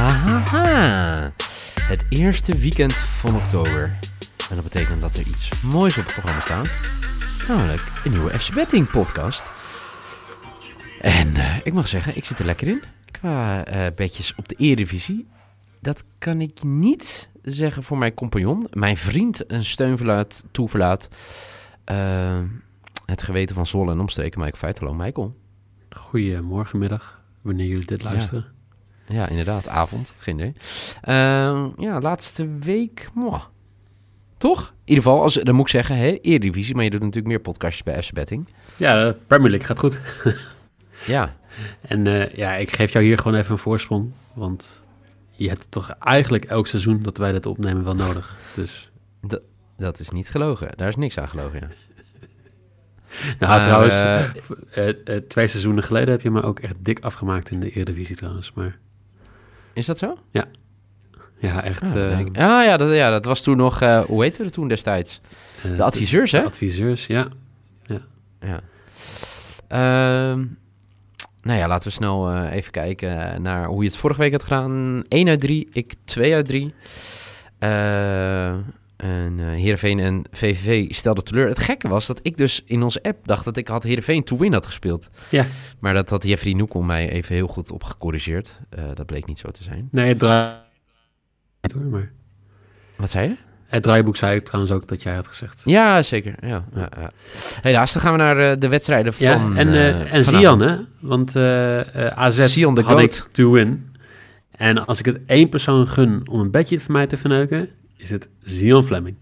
Ja, het eerste weekend van oktober. En dat betekent dat er iets moois op het programma staat. Namelijk een nieuwe FC Betting podcast. En eh, ik mag zeggen, ik zit er lekker in. Qua eh bedjes op de Eredivisie. Dat kan ik niet zeggen voor mijn compagnon. Mijn vriend, een steunverlaat, toeverlaat. Eh, het geweten van Zwolle en omstreken, Mike Feitelo. Michael. Goedemorgen, middag, wanneer jullie dit luisteren. Ja, inderdaad, avond. Geen idee. Eh, ja, laatste week. mwah. Toch? In ieder geval, als, dan moet ik zeggen, hè, Eredivisie, maar je doet natuurlijk meer podcastjes bij FC Betting. Ja, de Premier League gaat goed. Ja, En eh, ja, ik geef jou hier gewoon even een voorsprong. Want je hebt toch eigenlijk elk seizoen dat wij dit opnemen wel nodig. Dus, dat is niet gelogen. Daar is niks aan gelogen, ja. nou Maar, trouwens, eh, eh, eh, twee seizoenen geleden heb je me ook echt dik afgemaakt in de Eredivisie trouwens. Maar Is dat zo? ja, echt... Ah, denk ik. ah ja, dat, ja, dat was toen nog, eh, hoe heette het toen destijds? eh, De adviseurs, hè? De adviseurs, ja. Ja. Ehm, nou ja, laten we snel even kijken naar hoe je het vorige week had gedaan. 1 uit 3, ik 2 uit 3. En eh Heerenveen en VVV stelden teleur. Het gekke was dat ik dus in onze app dacht dat ik had Heerenveen to win had gespeeld. Ja. Maar dat had Jeffrey Noekel mij even heel goed op gecorrigeerd. Eh, dat bleek niet zo te zijn. Nee, het draai... Hoor, maar Wat zei je? het draaiboek zei ik trouwens ook dat jij had gezegd. Ja, zeker. Ja, ja, ja. Helaas, dan gaan we naar eh, de wedstrijden Ja, van... en, eh en. Zian, hè? Want AZ Sion de had goat. ik to win. En als ik het één persoon gun om een bedje voor mij te verneuken, is het Zion Fleming.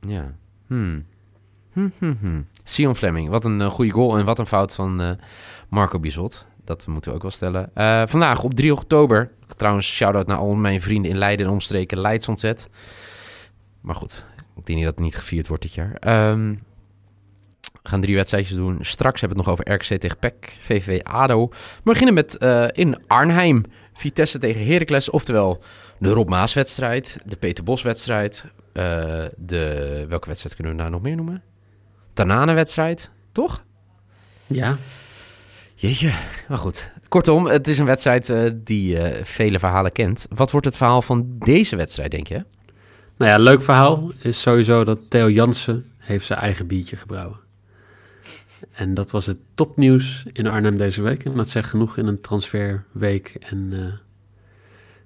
Ja. Hmm. Hm, hm, hm. Sion Fleming, wat een eh, goede goal en wat een fout van eh, Marco Bizot. Dat moeten we ook wel stellen. Eh, vandaag op 3 oktober, trouwens shout-out naar al mijn vrienden in Leiden en omstreken, Leids ontzet. Maar goed, ik denk niet dat het niet gevierd wordt dit jaar. Ehm, we gaan drie wedstrijdjes doen. Straks hebben we het nog over RKC tegen PEC, VV ADO. We beginnen met in Arnhem, Vitesse tegen Heracles, oftewel de Rob Maas wedstrijd, de Peter Bos wedstrijd, eh, de, welke wedstrijd kunnen we daar nog meer noemen? Tanane-wedstrijd, toch? Ja. Jeetje, maar goed. Kortom, het is een wedstrijd eh, die eh, vele verhalen kent. Wat wordt het verhaal van deze wedstrijd, denk je? Nou ja, leuk verhaal is sowieso dat Theo Jansen heeft zijn eigen biertje gebrouwen. En dat was het topnieuws in Arnhem deze week. En dat zegt genoeg in een transferweek. En eh,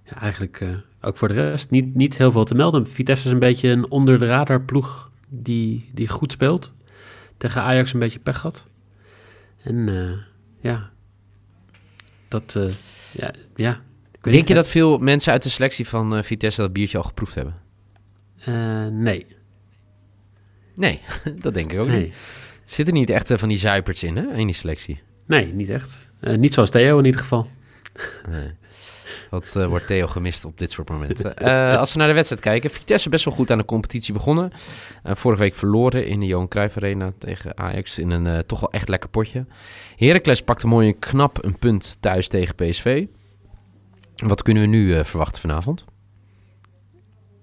ja, eigenlijk eh, ook voor de rest niet, niet heel veel te melden. Vitesse is een beetje een onder de radar ploeg die, die goed speelt. Tegen Ajax een beetje pech had. En eh, ja, dat, ja, ja. Denk je dat veel mensen uit de selectie van Vitesse dat biertje al geproefd hebben? nee, Nee, dat denk ik ook niet. Zitten niet echt eh, van die zuiperts in, hè, in die selectie? Nee, niet echt. Eh, niet zoals Theo in ieder geval. Nee. Wat eh, wordt Theo gemist op dit soort momenten? Als we naar de wedstrijd kijken, Vitesse best wel goed aan de competitie begonnen. Vorige week verloren in de Johan Cruijff Arena tegen Ajax in een toch wel echt lekker potje. Heracles pakte mooi en knap een punt thuis tegen PSV. Wat kunnen we nu verwachten vanavond?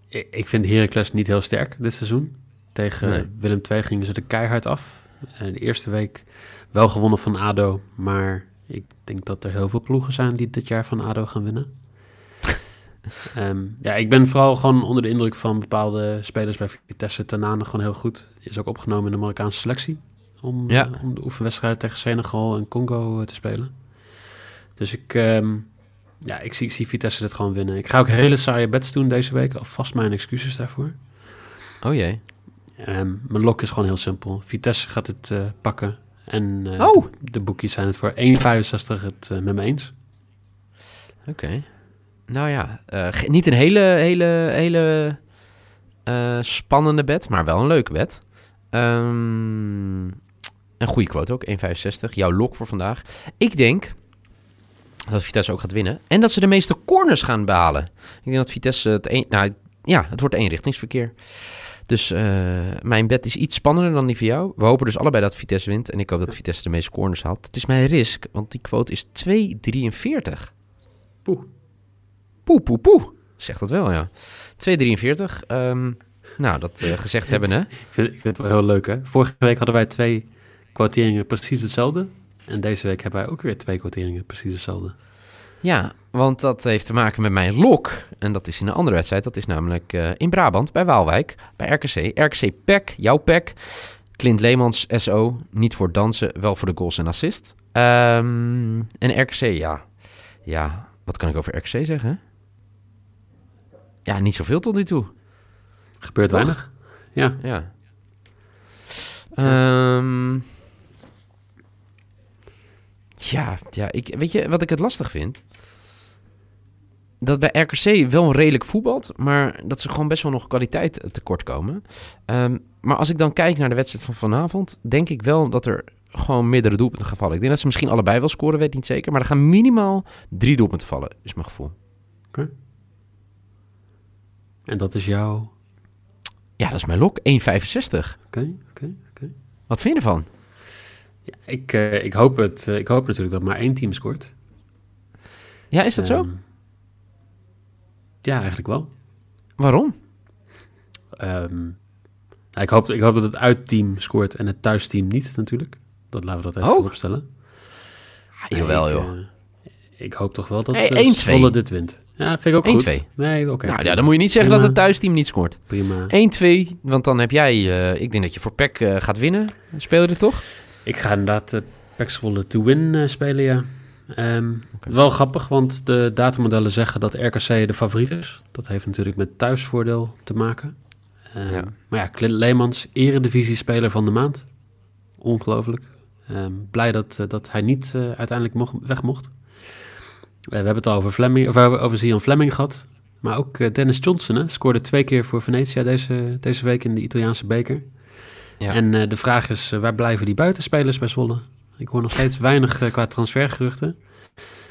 Ik ik vind Heracles niet heel sterk dit seizoen. Tegen Nee. Willem II gingen ze er keihard af. En de eerste week wel gewonnen van ADO. Maar ik denk dat er heel veel ploegen zijn die dit jaar van ADO gaan winnen. Ehm, ja, ik ben vooral gewoon onder de indruk van bepaalde spelers bij Vitesse. Tanane gewoon heel goed. Is ook opgenomen in de Marokkaanse selectie. Om, Ja. eh, om de oefenwedstrijd tegen Senegal en Congo eh, te spelen. Dus ik, ehm, ja, ik, zie, ik zie Vitesse dit gewoon winnen. Ik ga ook hele saaie bets doen deze week. Alvast mijn excuses daarvoor. Oh jee. Ehm, mijn lok is gewoon heel simpel. Vitesse gaat het eh, pakken. En eh, Oh. de, de boekies zijn het voor 1,65 het eh, met me eens. Oké. Nou ja, niet een hele, hele, hele spannende bed, maar wel een leuke bed. Ehm, Een goede quote ook, 1,65. Jouw lok voor vandaag. Ik denk dat Vitesse ook gaat winnen. En dat ze de meeste corners gaan behalen. Ik denk dat Vitesse het een, nou, ja, het wordt eenrichtingsverkeer. Dus uh, mijn bet is iets spannender dan die van jou. We hopen dus allebei dat Vitesse wint. En ik hoop dat Vitesse de meeste corners haalt. Het is mijn risk, want die quote is 2,43. Poeh. Poeh, poeh, poeh. Zegt dat wel, ja. 2,43. Um, nou, dat uh, gezegd hebben, hè? Ik vind, ik vind het wel heel leuk, hè? Vorige week hadden wij twee quoteringen precies hetzelfde. En deze week hebben wij ook weer twee quoteringen precies hetzelfde. Ja, want dat heeft te maken met mijn lok. En dat is in een andere wedstrijd. Dat is namelijk uh, in Brabant, bij Waalwijk, bij RKC. RKC PEC, jouw PEC. Clint Leemans, SO. Niet voor dansen, wel voor de goals en assist. Um, en RKC, ja. Ja, wat kan ik over RKC zeggen? Ja, niet zoveel tot nu toe. Gebeurt weinig. Ja. Ja. Ja, ja ik, weet je wat ik het lastig vind? Dat bij RKC wel een redelijk voetbalt, maar dat ze gewoon best wel nog kwaliteit tekort komen. Um, maar als ik dan kijk naar de wedstrijd van vanavond, denk ik wel dat er gewoon meerdere doelpunten gaan vallen. Ik denk dat ze misschien allebei wel scoren, weet niet zeker. Maar er gaan minimaal drie doelpunten vallen, is mijn gevoel. Oké. Okay. En dat is jouw... Ja, dat is mijn lok. 1,65. Oké, oké, oké. Wat vind je ervan? Ja, ik, uh, ik, hoop het, uh, ik hoop natuurlijk dat maar één team scoort. Ja, is dat um, zo? Ja, eigenlijk wel. Waarom? Um, nou, ik, hoop, ik hoop dat het uitteam scoort en het thuisteam niet natuurlijk. Dat laten we dat even oh. vooropstellen. Ah, jawel, ik, joh. Uh, ik hoop toch wel dat hey, Zwolle dit wint. Ja, vind ik ook 1, goed. 2. Nee, oké. Okay, nou ja, dan moet je niet zeggen prima. dat het thuisteam niet scoort. Prima. 1-2, want dan heb jij... Uh, ik denk dat je voor PEC uh, gaat winnen. Speel je dit toch? Ik ga inderdaad uh, Zwolle to win uh, spelen, ja. Um, okay. Wel grappig, want de datamodellen zeggen dat RKC de favoriet is. Dat heeft natuurlijk met thuisvoordeel te maken. Um, ja. Maar ja, Clint Leemans, eredivisie-speler van de maand. Ongelooflijk. Um, blij dat, uh, dat hij niet uh, uiteindelijk mocht, weg mocht. We hebben het al over, Fleming, of over, Zion Fleming gehad. Maar ook Dennis Johnson hè, scoorde twee keer voor Venetia deze, deze week in de Italiaanse beker. Ja. En uh, de vraag is, waar blijven die buitenspelers bij Zwolle? Ik hoor nog steeds weinig qua transfergeruchten.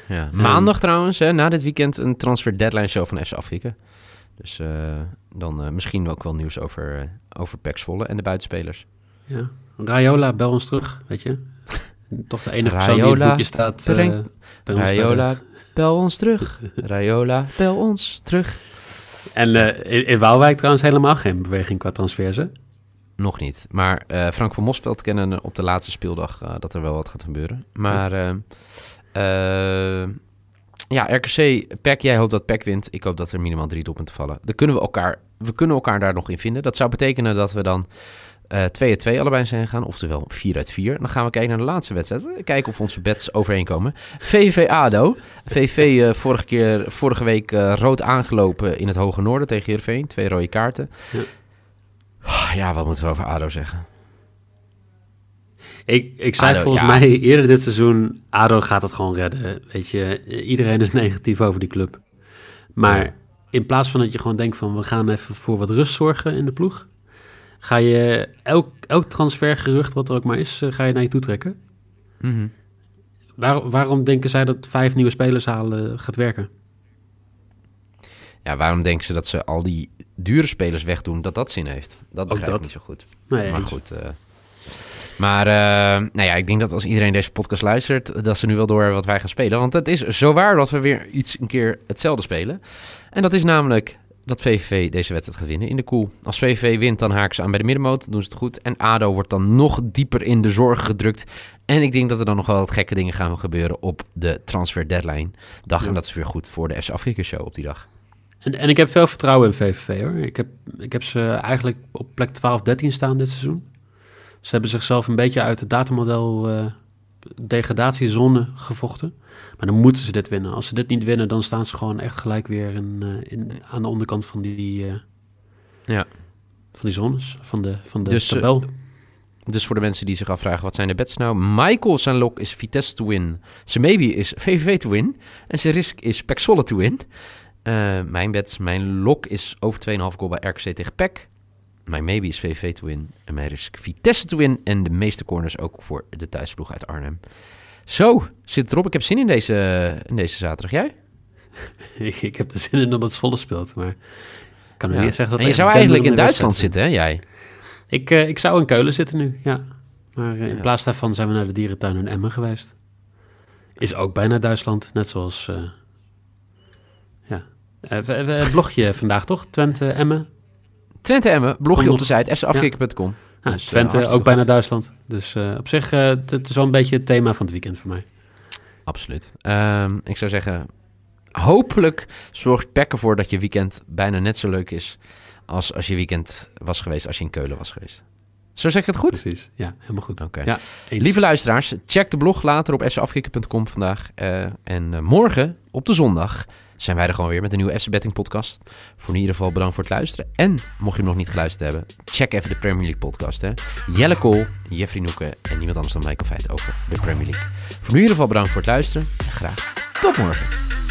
Ja. Maandag trouwens, hè, na dit weekend, een transfer deadline show van FC Afrika. Dus dan misschien ook wel nieuws over, over Pek Zwolle en de buitenspelers. Ja, Rayola, bel ons terug, weet je. Toch de enige persoon die in het boekje staat. Rayola, bel ons terug. Rayola, bel ons terug. En in, in Waalwijk trouwens helemaal geen beweging qua transfers? Nog niet. Maar Frank van Mosveld kennen op de laatste speeldag dat er wel wat gaat gebeuren. Maar... Ja. Ja, RKC, PEC, jij hoopt dat PEC wint. Ik hoop dat er minimaal drie doelpunten vallen. Dan kunnen we elkaar, we kunnen elkaar daar nog in vinden. Dat zou betekenen dat we dan 2 uit 2 allebei zijn gegaan. Oftewel 4 uit 4. Dan gaan we kijken naar de laatste wedstrijd. Kijken of onze bets overeenkomen. VV ADO. VV vorige, keer, vorige week rood aangelopen in het Hoge Noorden tegen Heerenveen. Twee rode kaarten. Ja. Ja, wat moeten we over ADO zeggen? Ik, ik zei ADO, volgens ja. mij eerder dit seizoen, ADO gaat het gewoon redden. Weet je, iedereen is negatief over die club. Maar ja. in plaats van dat je gewoon denkt van, we gaan even voor wat rust zorgen in de ploeg, ga je elk, elk transfergerucht, wat er ook maar is, ga je naar je toe trekken. Mm -hmm. Waar, waarom denken zij dat vijf nieuwe spelers halen gaat werken? Ja, waarom denken ze dat ze al die dure spelers wegdoen, dat dat zin heeft? Dat begrijp ik niet zo goed. Nee, maar goed... Uh, maar uh, nou ja, ik denk dat als iedereen deze podcast luistert, dat ze nu wel door wat wij gaan spelen. Want het is zo waar dat we weer iets een keer hetzelfde spelen. En dat is namelijk dat VVV deze wedstrijd gaat winnen in de koel. Als VVV wint, dan haken ze aan bij de middenmoot, doen ze het goed. En ADO wordt dan nog dieper in de zorgen gedrukt. En ik denk dat er dan nog wel wat gekke dingen gaan gebeuren op de transfer deadline dag. Ja. En dat is weer goed voor de FC Afrika show op die dag. En, en ik heb veel vertrouwen in VVV hoor. Ik heb, ik heb ze eigenlijk op plek 12, 13 staan dit seizoen. Ze hebben zichzelf een beetje uit het datamodel uh, degradatiezone gevochten. Maar dan moeten ze dit winnen. Als ze dit niet winnen, dan staan ze gewoon echt gelijk weer in, in, aan de onderkant van die, uh, ja. van die zones, van de, van de dus, tabel. Dus voor de mensen die zich afvragen, wat zijn de bets nou? Michael zijn lok is Vitesse to win. Zijn maybe is VVV to win. En zijn risk is Pek Zwolle to win. Mijn bets, mijn lok is over 2,5 goal bij RKC tegen Pek. mijn maybe is VV to win. En mijn risk Vitesse to win. En de meeste corners ook voor de thuisploeg uit Arnhem. Zo, zit erop. Ik heb zin in deze, in deze zaterdag. Jij? ik, ik heb er zin in dat het volle speelt, maar ik kan Ja. niet zeggen dat en je zou eigenlijk in Duitsland zitten, hè, jij? Ik, eh, ik zou in Keulen zitten nu, ja. Maar eh, in Ja. plaats daarvan zijn we naar de dierentuin in Emmen geweest. Is ook bijna Duitsland, net zoals... eh, Eh, we- het blogje vandaag, toch? Twente, Emmen. Twente Emmen, blogje op de site, safkikken.com. Ja, Dus, eh, Twente, ook bijna. Duitsland. Dus eh, op zich, het is wel een beetje het thema van het weekend voor mij. Absoluut. Ehm, ik zou zeggen, hopelijk zorgt PEC ervoor dat je weekend bijna net zo leuk is als als je weekend was geweest als je in Keulen was geweest. Zo zeg ik het goed? Precies, ja, helemaal goed. Oké. Ja. Lieve luisteraars, check de blog later op safkikken.com vandaag. En morgen, op de zondag, zijn wij er gewoon weer met een nieuwe FC Betting podcast. Voor in ieder geval bedankt voor het luisteren. En mocht je hem nog niet geluisterd hebben, check even de Premier League podcast. Hè. Jelle Kool, Jeffrey Noeken en niemand anders dan Michael Feit over de Premier League. Voor nu in ieder geval bedankt voor het luisteren. En graag tot morgen.